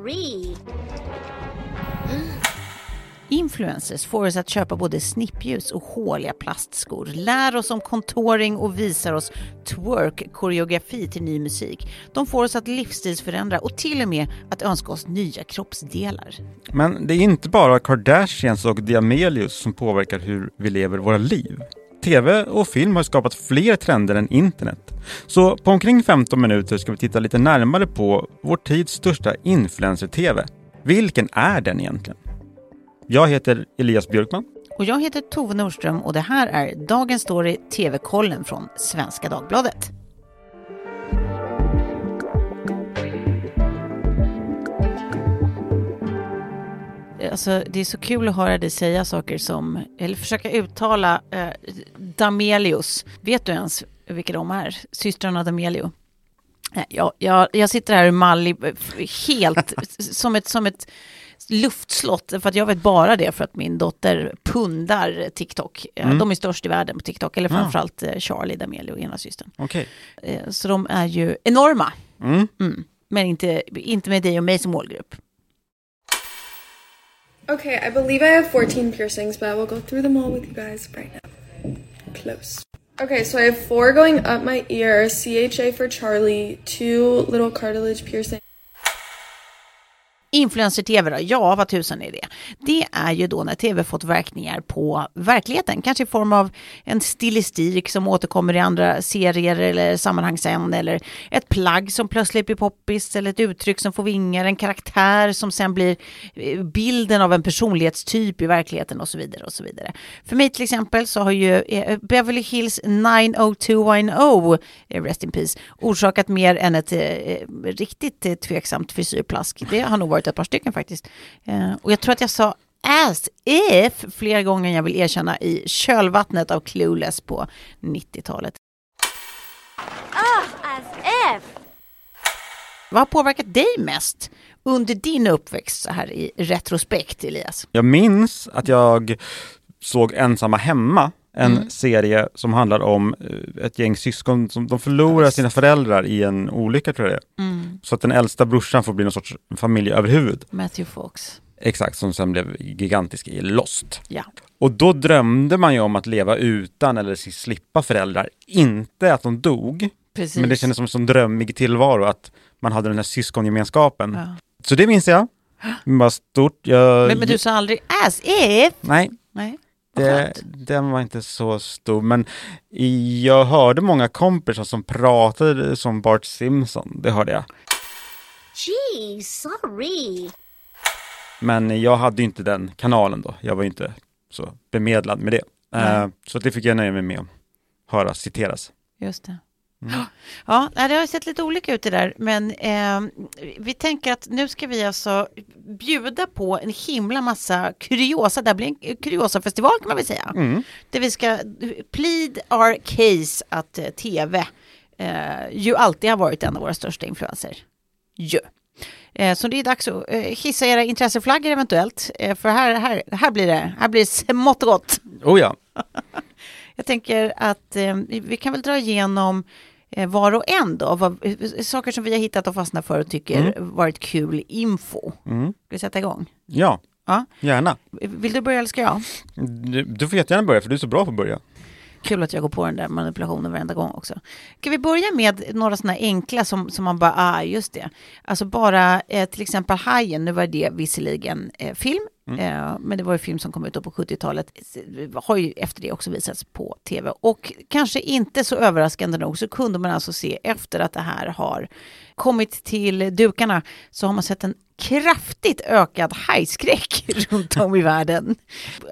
sorry. Influencers får oss att köpa både snippljus och håliga plastskor, lär oss om contouring och visar oss twerk-koreografi till ny musik. De får oss att livsstilsförändra och till och med att önska oss nya kroppsdelar. Men det är inte bara Kardashians och Diamelius som påverkar hur vi lever våra liv. TV och film har skapat fler trender än internet. Så på omkring 15 minuter ska vi titta lite närmare på vår tids största influencer-TV. Vilken är den egentligen? Jag heter Elias Björkman. Och jag heter Tove Nordström och det här är Dagens Story TV-kollen från Svenska Dagbladet. Alltså, det är så kul att höra dig säga saker som, eller försöka uttala eh, Damelius. Vet du ens vilka de är? Systrarna Damelio. Jag, jag, jag sitter här i Malli helt som ett, som ett luftslott, för att jag vet bara det för att min dotter pundar TikTok. Mm. De är störst i världen på TikTok, eller framförallt ja. Charlie D'Amelio, ena systern. Okay. Så de är ju enorma. Mm. Mm. Men inte, inte med dig och mig som målgrupp. Okay, I believe I have 14 piercings, but I will go through them all with you guys right now. Close. Okay, so I have four going up my ear, CHA for Charlie, two little cartilage piercings. Influencer-tv då? Ja, vad tusan är det? Det är ju då när tv fått verkningar på verkligheten, kanske i form av en stilistik som återkommer i andra serier eller sammanhang sen, eller ett plagg som plötsligt blir poppis, eller ett uttryck som får vingar, en karaktär som sen blir eh, bilden av en personlighetstyp i verkligheten och så vidare och så vidare. För mig till exempel så har ju eh, Beverly Hills 90210, eh, rest in peace, orsakat mer än ett riktigt tveksamt frisyrplask. Det har nog varit varit ett par stycken faktiskt. Eh, och jag tror att jag sa as if flera gånger jag vill erkänna i kölvattnet av Clueless på 90-talet. Ah, as if! Vad har påverkat dig mest under din uppväxt så här i retrospekt, Elias? Jag minns att jag såg Ensamma hemma en mm. serie som handlar om eh, ett gäng syskon som de förlorar sina föräldrar i en olycka tror jag det mm. Så att den äldsta brorsan får bli någon sorts familjeöverhuvud. Matthew Fox. Exakt, som sen blev gigantisk i Lost. Ja. Och då drömde man ju om att leva utan eller slippa föräldrar, inte att de dog. Precis. Men det kändes som en sån drömmig tillvaro att man hade den här syskongemenskapen. Ja. Så det minns jag. Var stort. Jag... Men, men du sa aldrig as if? Nej. Nej. Det, den var inte så stor, men jag hörde många kompisar som pratade som Bart Simpson, det hörde jag. Gee, sorry. Men jag hade ju inte den kanalen då, jag var ju inte så bemedlad med det. Mm. så det fick jag nöja mig med att höra citeras. Just det. Mm. Ja, det har sett lite olika ut det där, men eh, vi tänker att nu ska vi alltså bjuda på en himla massa kuriosa. Det blir en kuriosafestival kan man väl säga. Mm. Där vi ska plead our case att eh, tv eh, ju alltid har varit en av våra största influenser. Ju. Eh, så det är dags att eh, hissa era intresseflaggor eventuellt. Eh, för här, här, här blir det, här blir det smått och gott. Oh ja. Jag tänker att eh, vi kan väl dra igenom var och en då, vad, saker som vi har hittat och fastnat för och tycker mm. varit kul info. Mm. Ska vi sätta igång? Ja, ja, gärna. Vill du börja eller ska jag? Du, du får jättegärna börja för du är så bra på att börja. Kul att jag går på den där manipulationen varenda gång också. Ska vi börja med några sådana enkla som, som man bara, ah just det. Alltså bara eh, till exempel Hajen, nu var det visserligen eh, film, Mm. Eh, men det var ju film som kom ut på 70-talet. Har ju efter det också visats på tv. Och kanske inte så överraskande nog så kunde man alltså se efter att det här har kommit till dukarna så har man sett en kraftigt ökad hajskräck runt om i världen.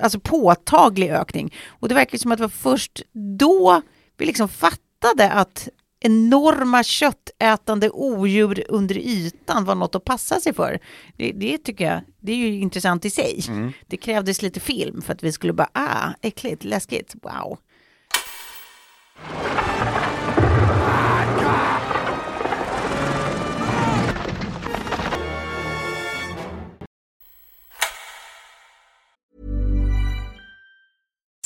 Alltså påtaglig ökning. Och det verkar som att det var först då vi liksom fattade att enorma köttätande odjur under ytan var något att passa sig för. Det, det tycker jag, det är ju intressant i sig. Mm. Det krävdes lite film för att vi skulle bara, ah, äckligt, läskigt, wow.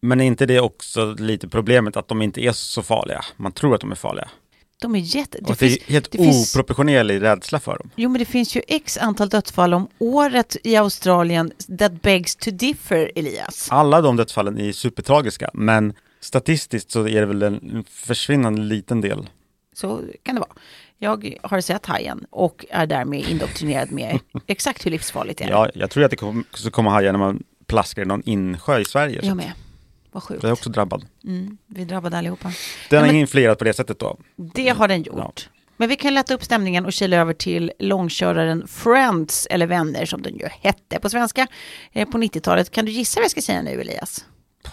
Men är inte det också lite problemet att de inte är så farliga? Man tror att de är farliga. De är jätte... och det är helt det finns- oproportionerlig rädsla för dem. Jo, men det finns ju x antal dödsfall om året i Australien that begs to differ, Elias. Alla de dödsfallen är supertragiska, men statistiskt så är det väl en försvinnande liten del. Så kan det vara. Jag har sett Hajen och är därmed indoktrinerad med exakt hur livsfarligt det är. Ja, jag tror att det kommer, så kommer hajar när man plaskar i någon insjö i Sverige. Jag med. Vad sjukt. jag är också drabbad. Mm, vi drabbade allihopa. Den Ja, har influerat på det sättet då. Det har den gjort. Men vi kan lätta upp stämningen och kila över till långköraren Friends, eller Vänner som den ju hette på svenska, eh, på 90-talet. Kan du gissa vad jag ska säga nu, Elias?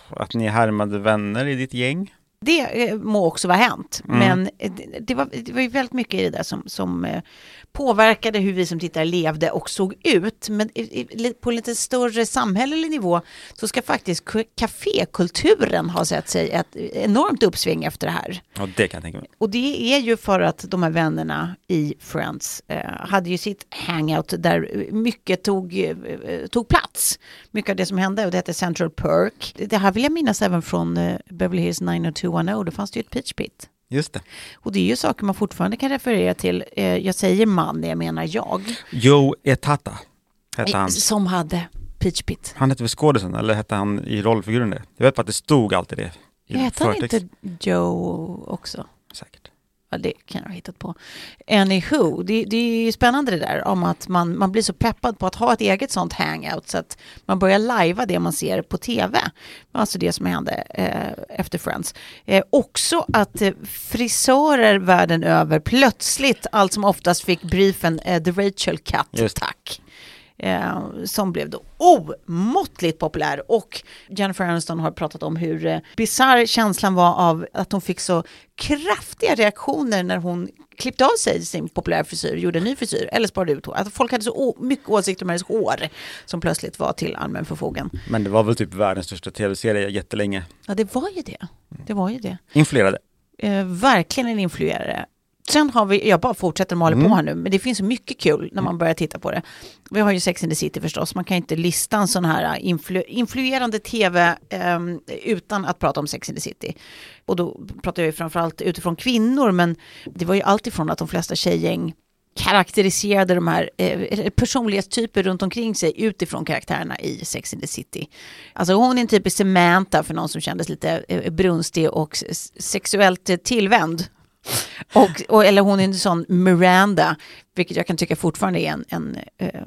Att ni härmade vänner i ditt gäng. Det eh, må också vara hänt, Mm. men eh, det, det, var, det var ju väldigt mycket i det där som, som eh, påverkade hur vi som tittare levde och såg ut. Men på lite större samhällelig nivå så ska faktiskt kafékulturen ha sett sig ett enormt uppsving efter det här. Ja, det kan jag tänka mig. Och det är ju för att de här vännerna i Friends eh, hade ju sitt hangout där mycket tog, eh, tog plats. Mycket av det som hände och det hette Central Perk. Det här vill jag minnas även från eh, Beverly Hills 90210. Då fanns det ju ett pitch pit. Just det. Och det är ju saker man fortfarande kan referera till. Eh, jag säger man, jag menar jag. Joe Etata hette han. Som hade pitch pit. Han hette väl skådisen, eller hette han i rollfiguren det? Jag vet bara att det stod alltid det Hette han inte Joe också? Säkert. Det kan jag ha hittat på. Anywho, det, det är ju spännande det där om att man, man blir så peppad på att ha ett eget sånt hangout så att man börjar lajva det man ser på tv. Alltså det som hände eh, efter Friends. Eh, också att eh, frisörer världen över plötsligt allt som oftast fick briefen eh, The Rachel Cut, Just tack. Eh, som blev då omåttligt populär och Jennifer Aniston har pratat om hur eh, bisarr känslan var av att hon fick så kraftiga reaktioner när hon klippte av sig sin populära frisyr, gjorde en ny frisyr eller sparade ut hår. Att folk hade så mycket åsikter om hennes hår som plötsligt var till allmän förfogan. Men det var väl typ världens största tv-serie jättelänge. Ja, det var ju det. Det var ju det. Influerade. Eh, verkligen en influerare. Sen har vi, jag bara fortsätter mala på här nu, men det finns mycket kul när man börjar titta på det. Vi har ju Sex and the City förstås, man kan inte lista en sån här influ, influerande tv ehm, utan att prata om Sex and the City. Och då pratar jag ju framförallt utifrån kvinnor, men det var ju alltifrån att de flesta tjejgäng karaktäriserade de här eh, personlighetstyper runt omkring sig utifrån karaktärerna i Sex and the City. Alltså hon är en typisk Samantha för någon som kändes lite eh, brunstig och sexuellt eh, tillvänd. Och, och, eller hon är en sån Miranda, vilket jag kan tycka fortfarande är en, en eh, eh,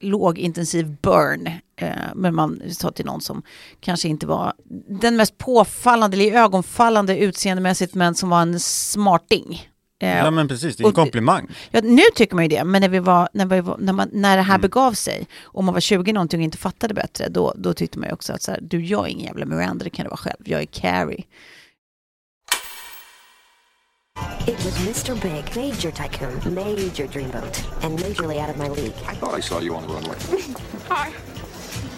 lågintensiv burn. Eh, men man sa till någon som kanske inte var den mest påfallande eller ögonfallande utseendemässigt, men som var en smarting. Eh, Ja men precis, det är en komplimang. Ja, nu tycker man ju det, men när, vi var, när, vi var, när, man, när det här begav sig och man var 20 någonting och inte fattade bättre, då, då tyckte man ju också att så här, du, jag är ingen jävla Miranda, det kan du vara själv, jag är Carrie. It was Mr. Big, Major Tycoon, Major Dreamboat, and majorly out of my league. I thought I saw you on the runway. Hi.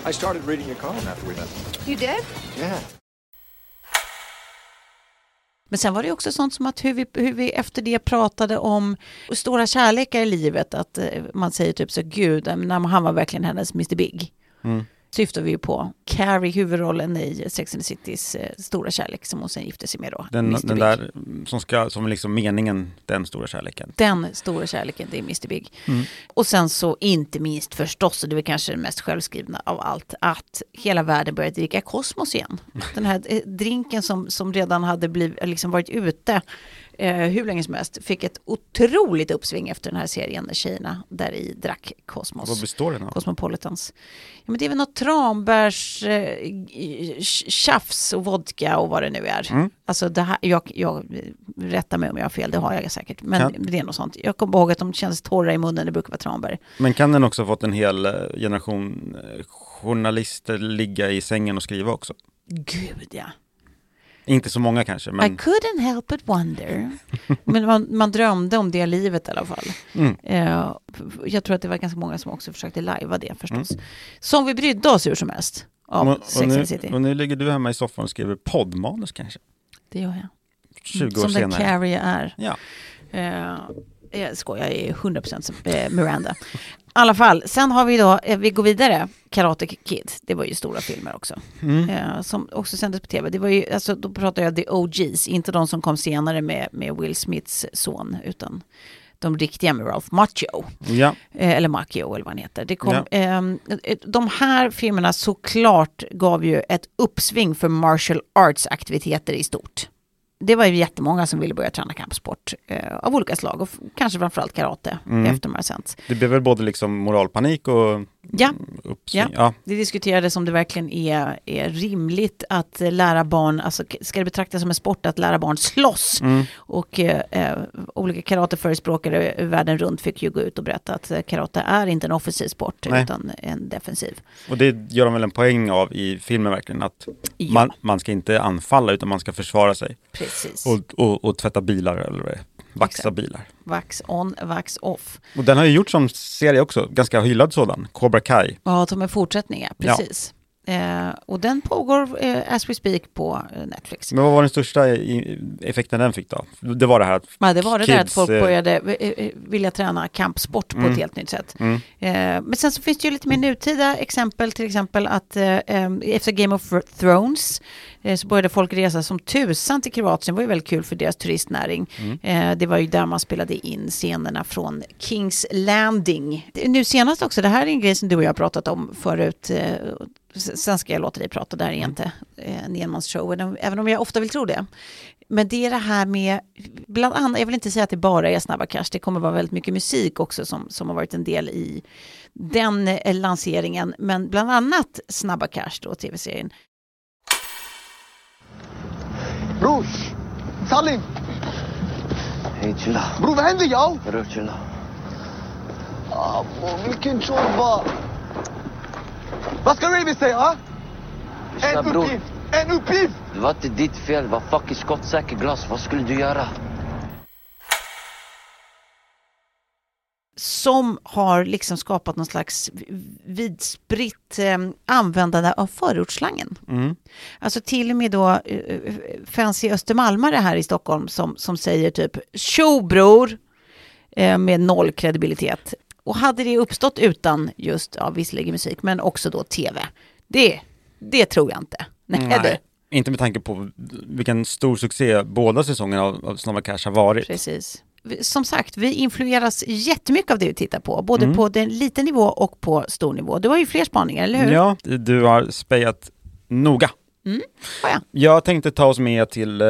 I started reading your column after we met. You did? Yeah. Men sen var det också sånt som att hur vi, hur vi efter det pratade om stora kärlekar i livet, att eh, man säger typ så, gud, när han var verkligen hennes Mr. Big. Mm. Syftar vi ju på Carrie, huvudrollen i Sex and the Citys eh, stora kärlek som hon sen gifte sig med då. Den, den där som ska, som är liksom meningen, den stora kärleken. Den stora kärleken, det är Mr. Big. Mm. Och sen så inte minst förstås, och det är kanske det mest självskrivna av allt, att hela världen började dricka Cosmos igen. Den här eh, drinken som, som redan hade blivit, liksom varit ute eh, hur länge som helst. Fick ett otroligt uppsving efter den här serien när tjejerna där i drack Cosmos. Vad består den av? Cosmopolitans. Ja, men det är väl något tranbärs, eh, tjafs och vodka och vad det nu är. Mm. Alltså det här, jag, jag rättar mig om jag har fel, det har jag säkert. Men Kan- det är något sånt. Jag kommer ihåg att de kändes torra i munnen, det brukar vara tranbär. Men kan den också ha fått en hel eh, generation eh, journalister ligga i sängen och skriva också? Gud ja. Inte så många kanske, I men couldn't help but wonder. Men man, man drömde om det livet i alla fall. Mm. Eh, jag tror att det var ganska många som också försökte lajva det förstås. Mm. Som vi brydde oss hur som helst. Av och, och, Sex nu, City. och nu ligger du hemma i soffan och skriver poddmanus kanske? Det gör jag. 20 år Som den senare. Carrie är. Ja. Eh, jag skojar, jag är 100% som eh, Miranda. I alla fall, sen har vi då, eh, vi går vidare, Karate Kid. Det var ju stora filmer också. Mm. Eh, som också sändes på tv. Det var ju, alltså, då pratar jag the OGs, inte de som kom senare med, med Will Smiths son, utan de riktiga med Ralph Macchio. Ja, Eh, eller Macchio eller vad han heter. Det kom, Ja. ehm, eh, de här filmerna såklart gav ju ett uppsving för martial arts aktiviteter i stort. Det var ju jättemånga som ville börja träna kampsport eh, av olika slag och kanske framförallt karate Mm. efter de här sänts. det blev väl både liksom moralpanik och Ja. uppsving. Ja. Ja. Det diskuterades om det verkligen är, är rimligt att lära barn, alltså ska det betraktas som en sport att lära barn slåss? Mm. Och eh, eh, olika karateförespråkare världen runt fick ju gå ut och berätta att eh, karate är inte en offensiv sport Nej. utan en defensiv. Och det gör de väl en poäng av i filmen verkligen, att Ja. man, man ska inte anfalla utan man ska försvara sig. Precis. Och, och, och tvätta bilar eller vad det är. vaxa Exakt. bilar. Wax on, wax off. Och den har ju gjort som serie också, ganska hyllad sådan, Cobra Kai. Ja, som en fortsättning, ja. Ja. Eh, och den pågår eh, as we speak på eh, Netflix. Men vad var den största i- effekten den fick då? Det var det här att Ja, det var det där att kids, folk eh, började eh, eh, vilja träna kampsport på Mm. ett helt nytt sätt. Mm. Eh, men sen så finns det ju lite mer nutida exempel, till exempel att efter Game of Thrones så började folk resa som tusan till Kroatien. Det var ju väldigt kul för deras turistnäring. Mm. Det var ju där man spelade in scenerna från Kings Landing. Nu senast också, det här är en grej som du och jag har pratat om förut. Eh, sen ska jag låta dig prata, det här är inte eh, en enmansshow, även- om jag ofta vill tro det. Men det är det här med, bland annat, jag vill inte säga att det bara är Snabba Cash, det kommer vara väldigt mycket musik också som, som har varit en del i den eh, lanseringen, men bland annat Snabba Cash då, tv-serien. Bror! Salim! Hej, chilla. Bror vad händer yo? Vadå chilla? Abo, vilken tjorva! Vad ska Ravi säga? ha? En bror, uppgift! En uppgift! det var inte ditt fel. Det var fucking skottsäker glas. Vad skulle du göra? som har liksom skapat någon slags vidspritt eh, användande av förortsslangen. Mm. Alltså till och med då eh, fancy östermalmare här i Stockholm som, som säger typ tjo bror eh, med noll kredibilitet. Och hade det uppstått utan just, ja visserligen musik, men också då tv. Det, det tror jag inte. Nej, du. Inte med tanke på vilken stor succé båda säsongerna av, av Snabba Cash har varit. Precis. Som sagt, vi influeras jättemycket av det vi tittar på, både Mm. på den liten nivå och på stor nivå. Du har ju fler spaningar, eller hur? Ja, du har spejat noga. Har jag. Jag tänkte ta oss med till eh,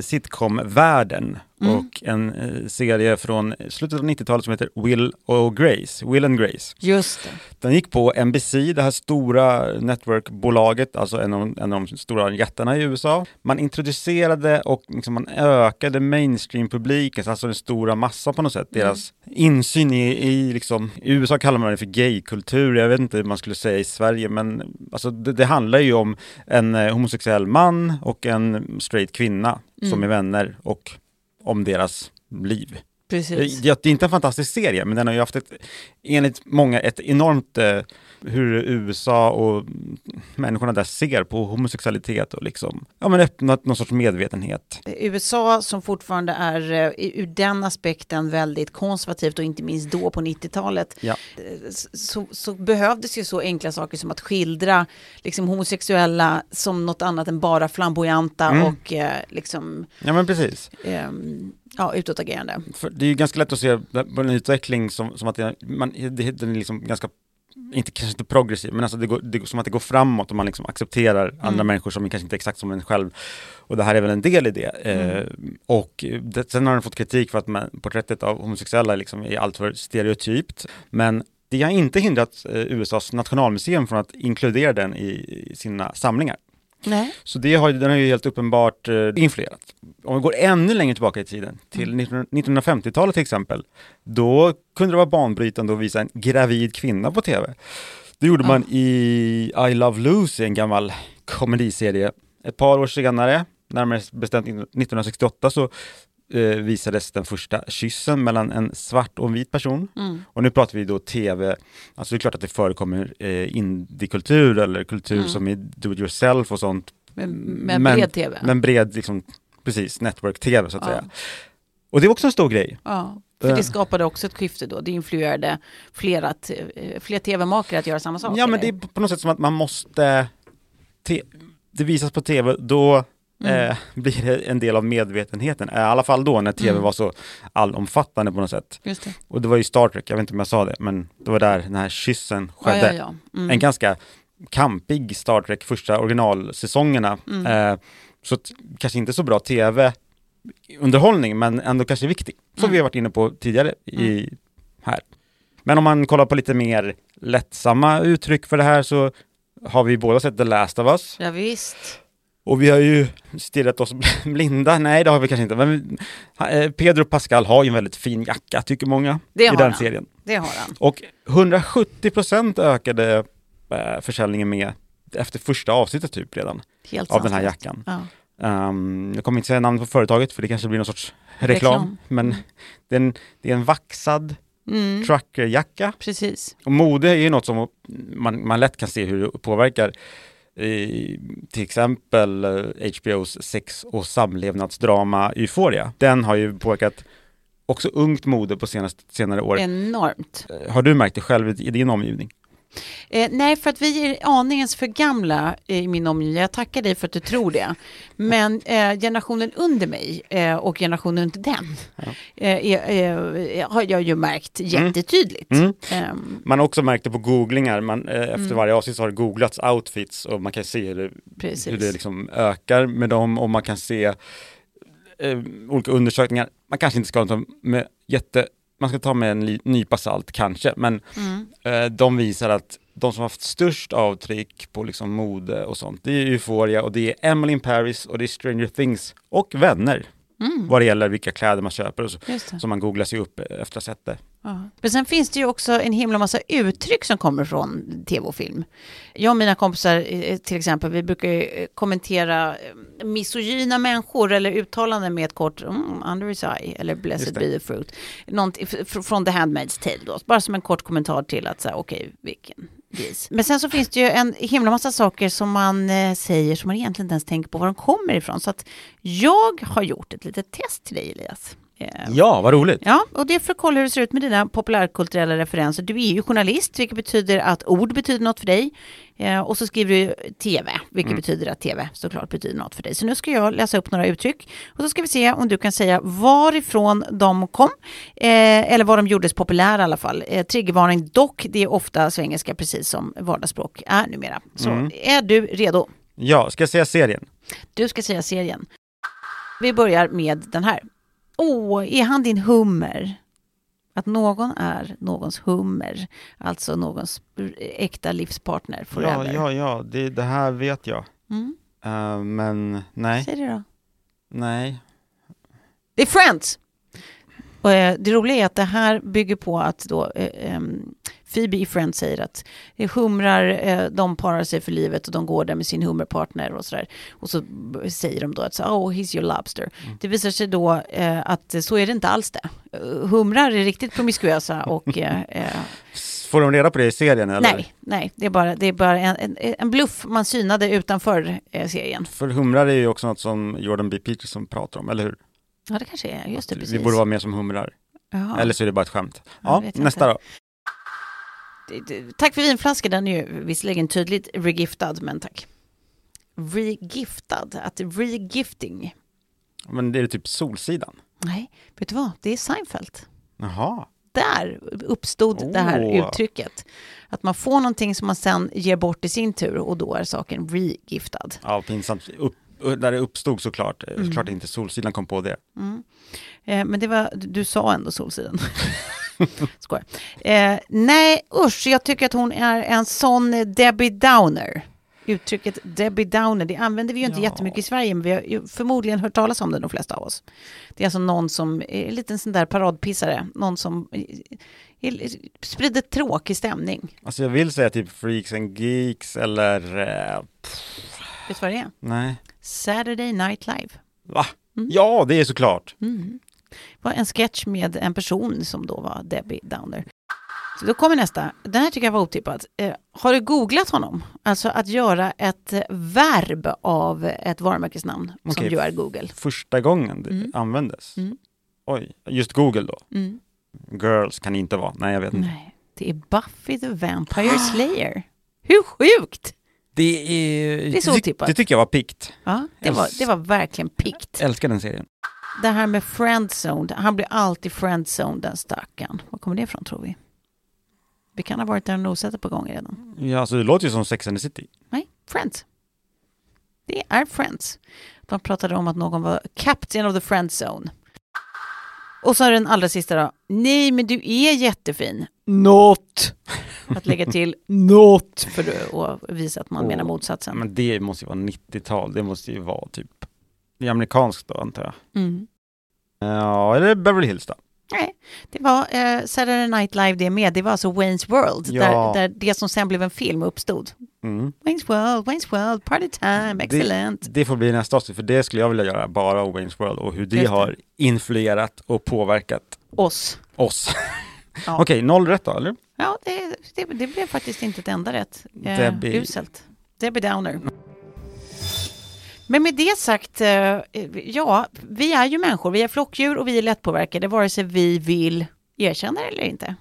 sitcom-världen Mm. och en eh, serie från slutet av 90-talet som heter Will och Grace, Will and Grace. Just det. Den gick på NBC, det här stora networkbolaget, alltså en av, en av de stora jättarna i USA. Man introducerade och liksom man ökade mainstream-publiken, alltså den stora massan på något sätt, deras insyn i, i liksom, i USA kallar man det för gaykultur, jag vet inte hur man skulle säga i Sverige, men alltså det, det handlar ju om en eh, homosexuell man och en straight kvinna som är vänner och om deras liv. Precis. Det, det är inte en fantastisk serie, men den har ju haft ett, enligt många, ett enormt eh, hur USA och människorna där ser på homosexualitet och liksom, ja men öppnat någon sorts medvetenhet. USA som fortfarande är eh, ur den aspekten väldigt konservativt och inte minst då på 90-talet Ja. eh, så, så behövdes ju så enkla saker som att skildra liksom, homosexuella som något annat än bara flamboyanta Mm. och eh, liksom, Ja men precis. Ja, utåtagerande. För det är ju ganska lätt att se på en utveckling som, som att det, man, det, den är liksom ganska inte, kanske inte progressiv, men alltså det går, det som att det går framåt och man liksom accepterar andra Mm. människor som kanske inte är exakt som en själv. Och det här är väl en del i det. Eh, Mm. och det, sen har den fått kritik för att man, porträttet av homosexuella liksom är alltför stereotypt. Men det har inte hindrat eh, USAs nationalmuseum från att inkludera den i, i sina samlingar. Nej. Så det har, den har ju helt uppenbart eh, influerat. Om vi går ännu längre tillbaka i tiden, till Mm. 19, 1950-talet till exempel, då kunde det vara banbrytande att visa en gravid kvinna på tv. Det gjorde man i I Love Lucy, en gammal komediserie. Ett par år senare, närmare bestämt 1968, så eh, visades den första kyssen mellan en svart och en vit person. Mm. Och nu pratar vi då tv, alltså det är klart att det förekommer eh, indiekultur eller kultur Mm. som är do it yourself och sånt. Med, med bred tv. Men bred, liksom, precis, network-tv så att Ja. säga. Och det är också en stor grej. Ja, för Eh. det skapade också ett skifte då. Det influerade flera, t- eh, fler tv-makare att göra samma sak. Ja, men det är på något sätt som att man måste, te- det visas på tv, då Mm. eh, blir en del av medvetenheten. Eh, I alla fall då när tv Mm. var så allomfattande på något sätt. Just det. Och det var ju Star Trek, jag vet inte om jag sa det, men det var där den här kyssen Ja, skedde. ja, ja. Mm. En ganska kampig Star Trek, första originalsäsongerna. Mm. Eh, så kanske inte så bra tv-underhållning, men ändå kanske viktig. Som Mm. vi har varit inne på tidigare i, här. Men om man kollar på lite mer lättsamma uttryck för det här så har vi båda sett The Last of Us. Ja, visst. Och vi har ju stirrat oss blinda, nej det har vi kanske inte, men eh, Pedro Pascal har ju en väldigt fin jacka tycker många Det i den han. serien. Det har han. Och 170% ökade eh, försäljningen med efter första avsnittet typ redan Helt av den här jackan. Ja. Ehm, jag kommer inte säga namnet på företaget för det kanske blir någon sorts reklam, Reklam. men det är, en, det är en vaxad Mm. truckerjacka. Precis. Och mode är ju något som man, man lätt kan se hur det påverkar i, till exempel eh, HBOs sex och samlevnadsdrama Euphoria. Den har ju påverkat också ungt mode på senaste, senare år. Enormt. Eh, Har du märkt det själv i din omgivning? Eh, nej, för att vi är aningens för gamla i min omgivning. Jag tackar dig för att du tror det. Men eh, generationen under mig eh, och generationen under den eh, eh, har jag ju märkt jättetydligt. Mm. Ehm, Man har också märkt det på googlingar, man, eh, efter Mm. varje avsnitt har det googlats outfits och man kan se hur det, Precis. hur det liksom ökar med dem och man kan se eh, olika undersökningar. Man kanske inte ska ta med jätte, man ska ta med en nypa salt kanske, men Mm. eh, de visar att de som har haft störst avtryck på liksom mode och sånt, det är Euphoria och det är Emily in Paris och det är Stranger Things och Vänner. Mm. Vad det gäller vilka kläder man köper och så, så man googlar sig upp efter att ha sett det. Ja. Men sen finns det ju också en himla massa uttryck som kommer från tv och film. Jag och mina kompisar eh, till exempel, vi brukar ju eh, kommentera eh, misogyna människor eller uttalanden med ett kort mm, under his eye eller blessed be the fruit. F- från The Handmaid's Tale då, bara som en kort kommentar till att säga okej, vilken gris. Men sen så finns det ju en himla massa saker som man eh, säger som man egentligen inte ens tänker på var de kommer ifrån. Så att jag har gjort ett litet test till dig Elias. Eh, Ja, vad roligt! Ja, och det är för att kolla hur det ser ut med dina populärkulturella referenser. Du är ju journalist, vilket betyder att ord betyder något för dig. Eh, och så skriver du TV, vilket Mm. betyder att TV såklart betyder något för dig. Så nu ska jag läsa upp några uttryck och så ska vi se om du kan säga varifrån de kom. Eh, eller var de gjordes populära i alla fall. Eh, triggervarning dock, det är ofta svengelska precis som vardagsspråk är numera. Så Mm. är du redo? Ja, ska jag säga serien? Du ska säga serien. Vi börjar med den här. Åh, är han din hummer? Att någon är någons hummer, alltså någons äkta livspartner forever. Ja, ja, ja, det, det här vet jag. Mm. Eh, men nej, Säg det då. nej. Det är Friends! Och, eh, det roliga är att det här bygger på att då, eh, em, Phoebe i Friends säger att eh, humrar, eh, de parar sig för livet och de går där med sin hummerpartner och sådär. Och så säger de då att oh, he's your lobster. Det visar sig då eh, att så är det inte alls det. Eh, humrar är riktigt promiskuösa och eh, eh, Får de reda på det i serien eller? nej, nej, det är bara, det är bara en, en, en bluff man synade utanför serien. För humrar är ju också något som Jordan B. Peterson pratar om, eller hur? Ja, det kanske är, just det, precis. Vi borde vara mer som humrar. Jaha. Eller så är det bara ett skämt. Ja, nästa inte. då. Tack för vinflaskan, den är ju visserligen tydligt regiftad, men tack. Regiftad, att regifting. Men det är typ Solsidan. Nej, vet du vad? Det är Seinfeld. Jaha. där uppstod det här uttrycket. Att man får någonting som man sen ger bort i sin tur och då är saken regiftad. Ja, pinsamt. Upp, där det uppstod såklart. Mm. Såklart inte Solsidan kom på det. Eh, men det var, du sa ändå Solsidan. Skojar. Eh, nej, usch, jag tycker att hon är en sån Debbie Downer. Uttrycket Debbie Downer, det använder vi ju inte Ja. jättemycket i Sverige, men vi har ju förmodligen hört talas om det de flesta av oss. Det är alltså någon som är en liten sån där paradpissare, någon som eh, sprider tråkig stämning. Alltså jag vill säga typ Freaks and Geeks eller... Eh, Vet du vad det är? nej. Saturday Night Live. Va? Mm. Ja, det är såklart. Det var en sketch med en person som då var Debbie Downer. Så då kommer nästa. Den här tycker jag var otippad. Eh, har du googlat honom? Alltså att göra ett verb av ett varumärkesnamn som Okej. ju är Google. Första gången det Mm. användes. Mm. Oj, just Google då. Mm. Girls kan inte vara. Nej, jag vet inte. Nej, det är Buffy the Vampire Slayer. Hur sjukt? Det är... Det är så otippat. Det tycker jag var pikt. Ja, det var, det var verkligen pikt. Älskar den serien. Det här med friendzone, han blir alltid friendzone den stackaren. Var kommer det ifrån tror vi? Vi kan ha varit där och nosat ett par gånger redan. Ja, alltså det låter ju som Sex and the City. Nej, Friends. Det är Friends. De pratade om att någon var captain of the friend zone. Och så är den allra sista då. Nej, men du är jättefin. Not. Att lägga till not för att visa att man menar motsatsen. Men det måste ju vara 90-tal. Det måste ju vara typ... Det är amerikanskt då, antar jag. Mm. Ja, eller Beverly Hills då. Nej, det var eh, Saturday Night Live det med. Det var alltså Wayne's World. Ja. Där, där det som sen blev en film uppstod. Mm. Wayne's World, Wayne's World, party time, excellent. Det, det får bli nästa avsnitt, för det skulle jag vilja göra, bara Wayne's World och hur det det. har influerat och påverkat Oss. oss. Ja. Okej, noll rätt då, eller? Ja, det, det, det blev faktiskt inte ett enda rätt. Eh, Debbie- Uselt. Debbie Downer. Men med det sagt, eh, ja, vi är ju människor, vi är flockdjur och vi är lättpåverkade vare sig vi vill erkänna det eller inte.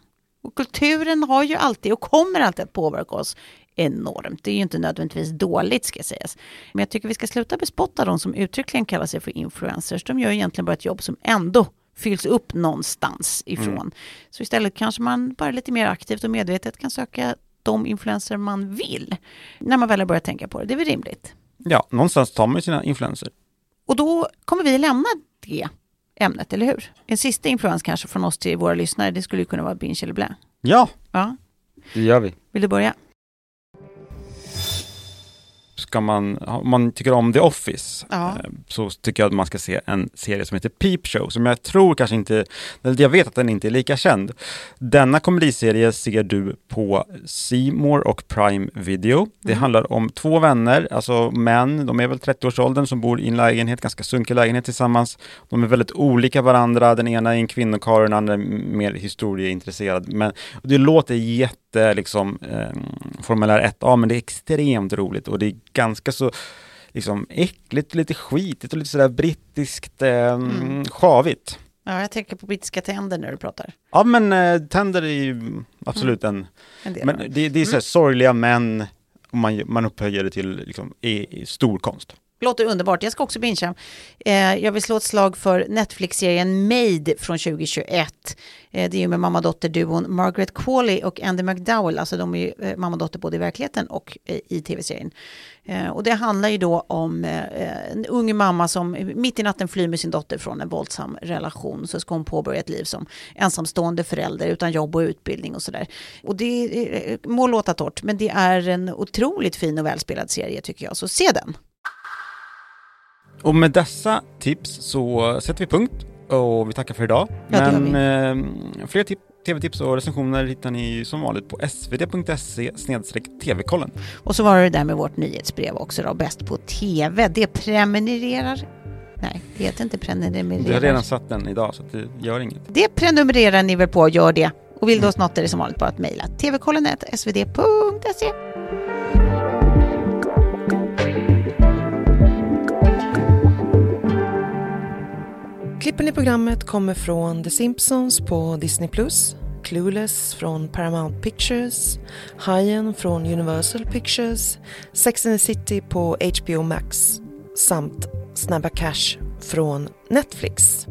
Och kulturen har ju alltid och kommer alltid att påverka oss enormt. Det är ju inte nödvändigtvis dåligt ska sägas. Men jag tycker vi ska sluta bespotta de som uttryckligen kallar sig för influencers. De gör egentligen bara ett jobb som ändå fylls upp någonstans ifrån. Så istället kanske man bara lite mer aktivt och medvetet kan söka de influenser man vill. När man väl har börjat tänka på det. Det är väl rimligt. Ja, någonstans tar man sina influenser. Och då kommer vi lämna det ämnet, eller hur? En sista influens kanske från oss till våra lyssnare, det skulle ju kunna vara binge eller blä. Ja, Ja, det gör vi. vill du börja? Ska man, om man tycker om The Office Ja. eh, så tycker jag att man ska se en serie som heter Peep Show som jag tror kanske inte, eller jag vet att den inte är lika känd. Denna komediserie ser du på More och Prime Video. Det handlar om två vänner, alltså män, de är väl 30-årsåldern som bor i en lägenhet, ganska sunkig lägenhet tillsammans. De är väldigt olika varandra, den ena är en kvinnokarl och den andra är mer historieintresserad. Men det låter jätte liksom eh, formulär 1A, men det är extremt roligt och det är ganska så liksom äckligt, lite skitigt och lite sådär brittiskt eh, Mm. sjavigt. Ja, jag tänker på brittiska tänder när du pratar. Ja men eh, tänder är ju absolut en, En del men det. det, är så här sorgliga män och man, man upphöjer det till liksom, i, i stor konst. Låter underbart. Jag ska också bingea. Eh, jag vill slå ett slag för Netflix-serien Made från 2021. Eh, det är ju med mamma-dotter-duon Margaret Qualley och Andy McDowell. Alltså de är ju eh, mamma-dotter både i verkligheten och eh, i tv-serien. Eh, och det handlar ju då om eh, en ung mamma som mitt i natten flyr med sin dotter från en våldsam relation. Så ska hon påbörja ett liv som ensamstående förälder utan jobb och utbildning och sådär. Och det eh, må låta torrt, men det är en otroligt fin och välspelad serie tycker jag. Så se den. Och med dessa tips så sätter vi punkt och vi tackar för idag. Ja, Men eh, fler tip, tv-tips och recensioner hittar ni som vanligt på svd.se tv-kollen. Och så var det där med vårt nyhetsbrev också då, Bäst på TV. Det prenumererar... Nej, det heter inte prenumererar. Du har redan satt den idag så det gör inget. Det prenumererar ni väl på, gör det. Och vill du oss något är det som vanligt bara att mejla tvkollen.svd.se. Klippen i programmet kommer från The Simpsons på Disney+, Clueless från Paramount Pictures, Hajen från Universal Pictures, Sex and the City på HBO Max samt Snabba Cash från Netflix.